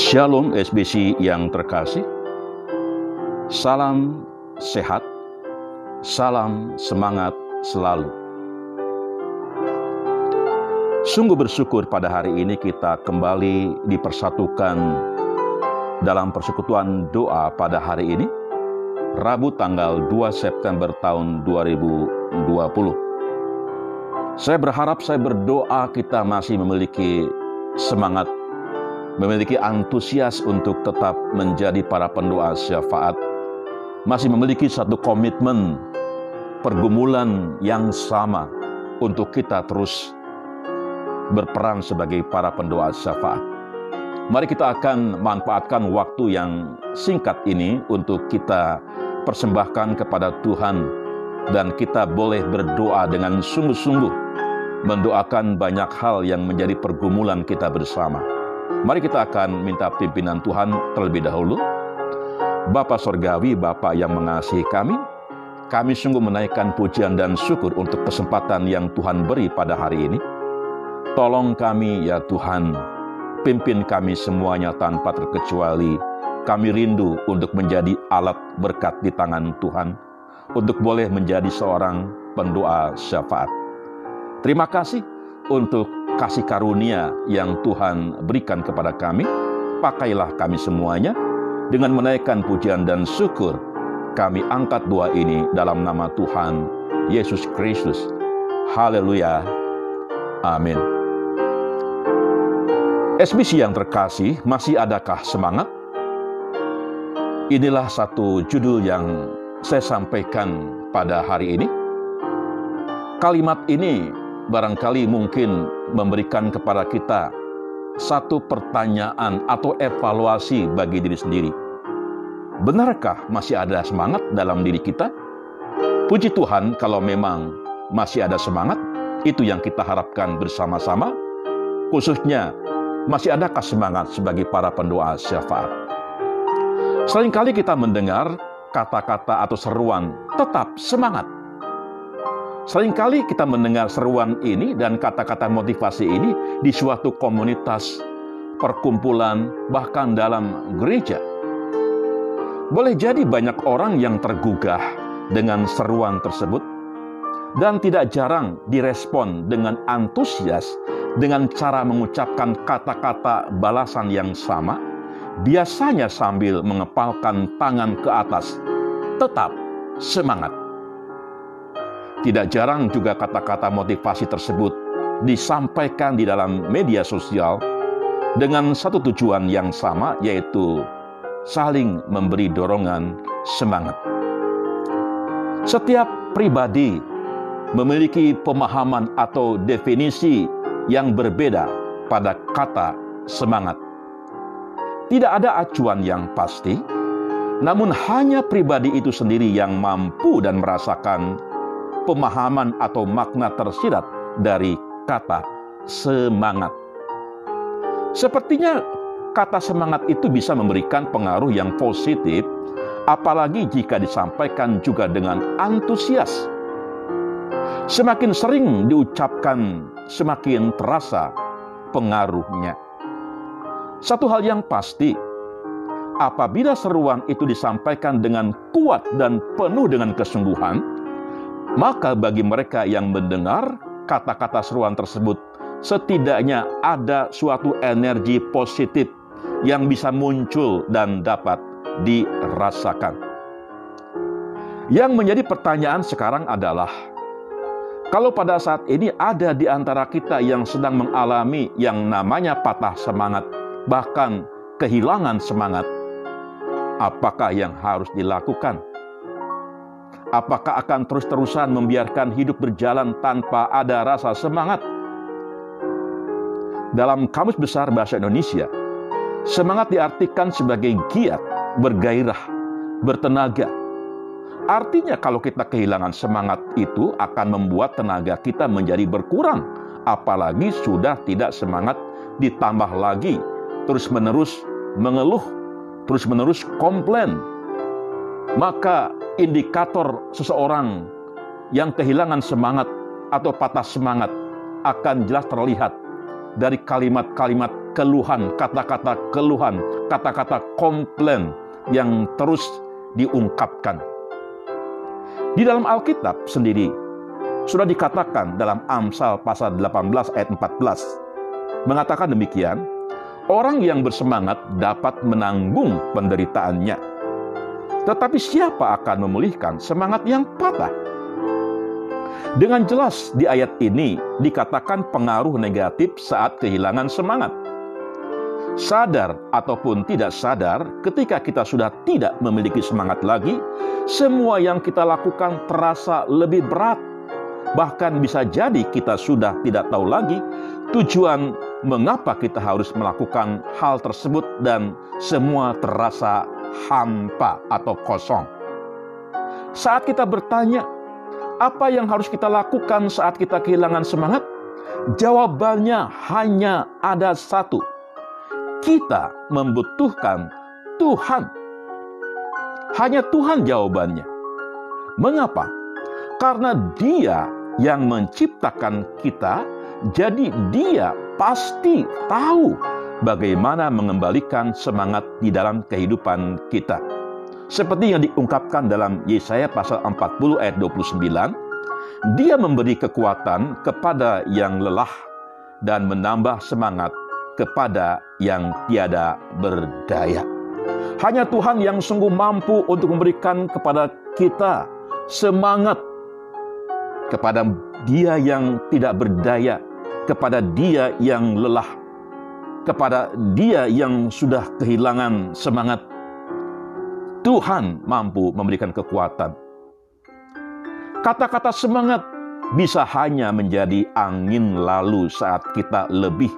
Shalom SBC yang terkasih. Salam sehat. Salam semangat selalu. Sungguh bersyukur pada hari ini kita kembali dipersatukan dalam persekutuan doa pada hari ini. Rabu tanggal 2 September tahun 2020. Saya berharap saya berdoa kita masih memiliki semangat memiliki antusias untuk tetap menjadi para pendoa syafaat, masih memiliki satu komitmen pergumulan yang sama untuk kita terus berperan sebagai para pendoa syafaat. Mari kita akan manfaatkan waktu yang singkat ini untuk kita persembahkan kepada Tuhan dan kita boleh berdoa dengan sungguh-sungguh mendoakan banyak hal yang menjadi pergumulan kita bersama. Mari kita akan minta pimpinan Tuhan terlebih dahulu. Bapa Sorgawi, Bapa yang mengasihi kami, kami sungguh menaikkan pujian dan syukur untuk kesempatan yang Tuhan beri pada hari ini. Tolong kami ya Tuhan, pimpin kami semuanya tanpa terkecuali. Kami rindu untuk menjadi alat berkat di tangan Tuhan, untuk boleh menjadi seorang pendoa syafaat. Terima kasih untuk kasih karunia yang Tuhan berikan kepada kami, pakailah kami semuanya dengan menaikkan pujian dan syukur. Kami angkat doa ini dalam nama Tuhan Yesus Kristus. Haleluya. Amin. SBC yang terkasih, masih adakah semangat? Inilah satu judul yang saya sampaikan pada hari ini. Kalimat ini barangkali mungkin memberikan kepada kita satu pertanyaan atau evaluasi bagi diri sendiri. Benarkah masih ada semangat dalam diri kita? Puji Tuhan kalau memang masih ada semangat, itu yang kita harapkan bersama-sama. Khususnya, masih adakah semangat sebagai para pendoa syafaat? Seringkali kita mendengar kata-kata atau seruan, tetap semangat Seringkali kita mendengar seruan ini dan kata-kata motivasi ini di suatu komunitas, perkumpulan, bahkan dalam gereja. Boleh jadi banyak orang yang tergugah dengan seruan tersebut dan tidak jarang direspon dengan antusias dengan cara mengucapkan kata-kata balasan yang sama, biasanya sambil mengepalkan tangan ke atas. Tetap semangat. Tidak jarang juga kata-kata motivasi tersebut disampaikan di dalam media sosial dengan satu tujuan yang sama, yaitu saling memberi dorongan semangat. Setiap pribadi memiliki pemahaman atau definisi yang berbeda pada kata semangat. Tidak ada acuan yang pasti, namun hanya pribadi itu sendiri yang mampu dan merasakan pemahaman atau makna tersirat dari kata semangat. Sepertinya kata semangat itu bisa memberikan pengaruh yang positif, apalagi jika disampaikan juga dengan antusias. Semakin sering diucapkan, semakin terasa pengaruhnya. Satu hal yang pasti, apabila seruan itu disampaikan dengan kuat dan penuh dengan kesungguhan, maka bagi mereka yang mendengar kata-kata seruan tersebut, setidaknya ada suatu energi positif yang bisa muncul dan dapat dirasakan. Yang menjadi pertanyaan sekarang adalah, kalau pada saat ini ada di antara kita yang sedang mengalami yang namanya patah semangat, bahkan kehilangan semangat, apakah yang harus dilakukan? Apakah akan terus-terusan membiarkan hidup berjalan tanpa ada rasa semangat? Dalam Kamus Besar Bahasa Indonesia, semangat diartikan sebagai giat, bergairah, bertenaga. Artinya kalau kita kehilangan semangat itu akan membuat tenaga kita menjadi berkurang. Apalagi sudah tidak semangat ditambah lagi terus-menerus mengeluh, terus-menerus komplain. Maka indikator seseorang yang kehilangan semangat atau patah semangat akan jelas terlihat dari kalimat-kalimat keluhan, kata-kata keluhan, kata-kata komplain yang terus diungkapkan. Di dalam Alkitab sendiri sudah dikatakan dalam Amsal pasal 18 ayat 14 mengatakan demikian, orang yang bersemangat dapat menanggung penderitaannya. Tetapi siapa akan memulihkan semangat yang patah? Dengan jelas di ayat ini dikatakan pengaruh negatif saat kehilangan semangat. Sadar ataupun tidak sadar, ketika kita sudah tidak memiliki semangat lagi, semua yang kita lakukan terasa lebih berat. Bahkan bisa jadi kita sudah tidak tahu lagi tujuan mengapa kita harus melakukan hal tersebut dan semua terasa hampa atau kosong. Saat kita bertanya, apa yang harus kita lakukan saat kita kehilangan semangat? Jawabannya hanya ada satu. Kita membutuhkan Tuhan. Hanya Tuhan jawabannya. Mengapa? Karena Dia yang menciptakan kita, jadi Dia pasti tahu bagaimana mengembalikan semangat di dalam kehidupan kita. Seperti yang diungkapkan dalam Yesaya pasal 40 ayat 29, dia memberi kekuatan kepada yang lelah dan menambah semangat kepada yang tiada berdaya. Hanya Tuhan yang sungguh mampu untuk memberikan kepada kita semangat kepada dia yang tidak berdaya, kepada dia yang lelah, kepada dia yang sudah kehilangan semangat Tuhan mampu memberikan kekuatan. Kata-kata semangat bisa hanya menjadi angin lalu saat kita lebih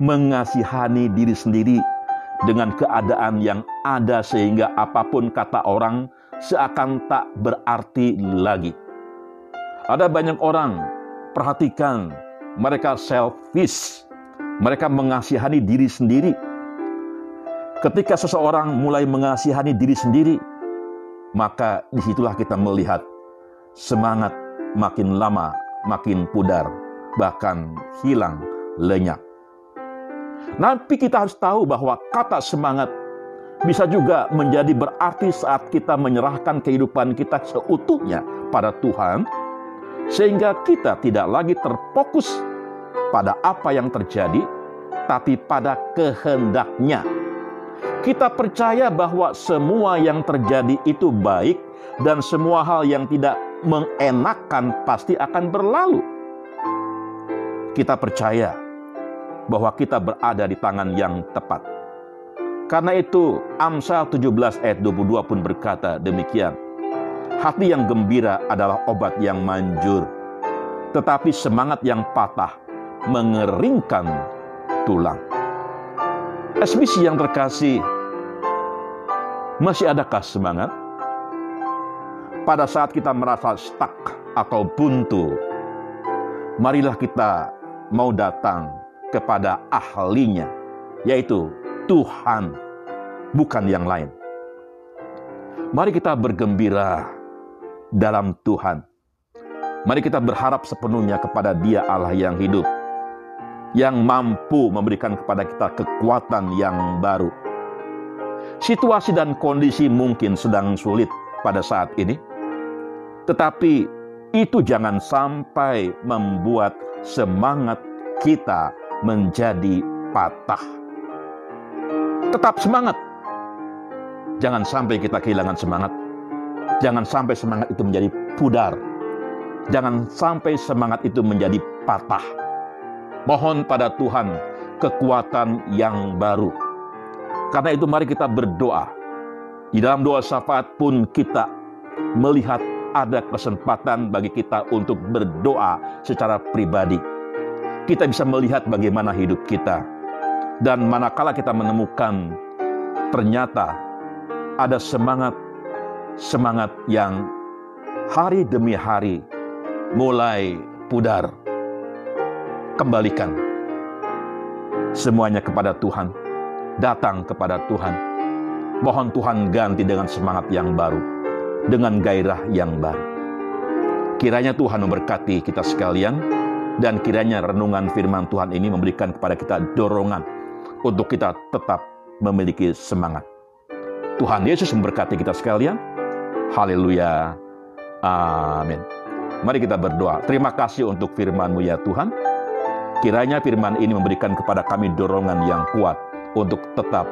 mengasihani diri sendiri dengan keadaan yang ada sehingga apa pun kata orang seakan tak berarti lagi. Ada banyak orang, perhatikan, mereka selfish, mereka mengasihani diri sendiri, Ketika seseorang mulai mengasihani diri sendiri, maka di situlah kita melihat semangat makin lama makin pudar, bahkan hilang lenyap. Tapi kita harus tahu bahwa kata semangat bisa juga menjadi berarti saat kita menyerahkan kehidupan kita seutuhnya pada Tuhan, sehingga kita tidak lagi terfokus pada apa yang terjadi, tapi pada kehendaknya kita percaya bahwa semua yang terjadi itu baik dan semua hal yang tidak mengenakan pasti akan berlalu. Kita percaya bahwa kita berada di tangan yang tepat. Karena itu Amsal 17 ayat 22 pun berkata demikian. Hati yang gembira adalah obat yang manjur. Tetapi semangat yang patah mengeringkan tulang. SBC yang terkasih, masih adakah semangat? Pada saat kita merasa stuck atau buntu, marilah kita mau datang kepada ahlinya, yaitu Tuhan, bukan yang lain. Mari kita bergembira dalam Tuhan. Mari kita berharap sepenuhnya kepada Dia Allah yang hidup, yang mampu memberikan kepada kita kekuatan yang baru Situasi dan kondisi mungkin sedang sulit pada saat ini, tetapi itu jangan sampai membuat semangat kita menjadi patah. Tetap semangat, jangan sampai kita kehilangan semangat. Jangan sampai semangat itu menjadi pudar. Jangan sampai semangat itu menjadi patah. Mohon pada Tuhan kekuatan yang baru karena itu mari kita berdoa. Di dalam doa syafaat pun kita melihat ada kesempatan bagi kita untuk berdoa secara pribadi. Kita bisa melihat bagaimana hidup kita. Dan manakala kita menemukan ternyata ada semangat semangat yang hari demi hari mulai pudar. Kembalikan semuanya kepada Tuhan datang kepada Tuhan. Mohon Tuhan ganti dengan semangat yang baru, dengan gairah yang baru. Kiranya Tuhan memberkati kita sekalian, dan kiranya renungan firman Tuhan ini memberikan kepada kita dorongan, untuk kita tetap memiliki semangat. Tuhan Yesus memberkati kita sekalian. Haleluya. Amin. Mari kita berdoa. Terima kasih untuk firman-Mu ya Tuhan. Kiranya firman ini memberikan kepada kami dorongan yang kuat untuk tetap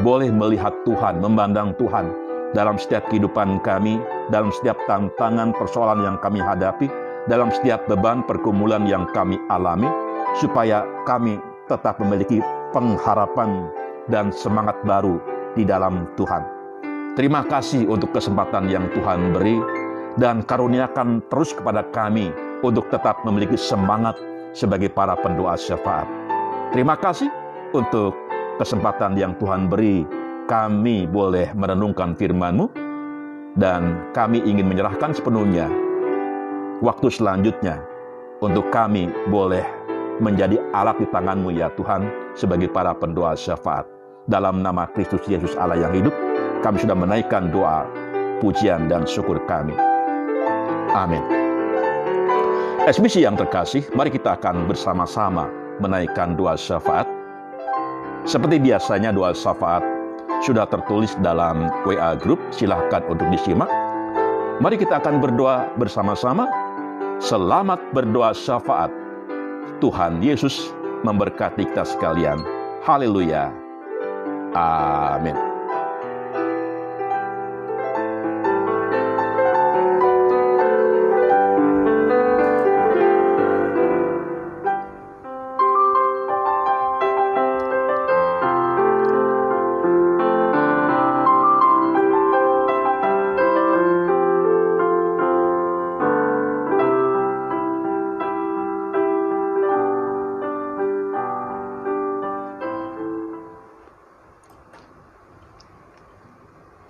boleh melihat Tuhan, memandang Tuhan dalam setiap kehidupan kami, dalam setiap tantangan persoalan yang kami hadapi, dalam setiap beban pergumulan yang kami alami, supaya kami tetap memiliki pengharapan dan semangat baru di dalam Tuhan. Terima kasih untuk kesempatan yang Tuhan beri dan karuniakan terus kepada kami untuk tetap memiliki semangat sebagai para pendoa syafaat. Terima kasih untuk kesempatan yang Tuhan beri kami boleh merenungkan firman-Mu dan kami ingin menyerahkan sepenuhnya waktu selanjutnya untuk kami boleh menjadi alat di tangan-Mu ya Tuhan sebagai para pendoa syafaat. Dalam nama Kristus Yesus Allah yang hidup, kami sudah menaikkan doa, pujian, dan syukur kami. Amin. SBC yang terkasih, mari kita akan bersama-sama menaikkan doa syafaat. Seperti biasanya doa syafaat sudah tertulis dalam WA Group, silahkan untuk disimak. Mari kita akan berdoa bersama-sama. Selamat berdoa syafaat. Tuhan Yesus memberkati kita sekalian. Haleluya. Amin.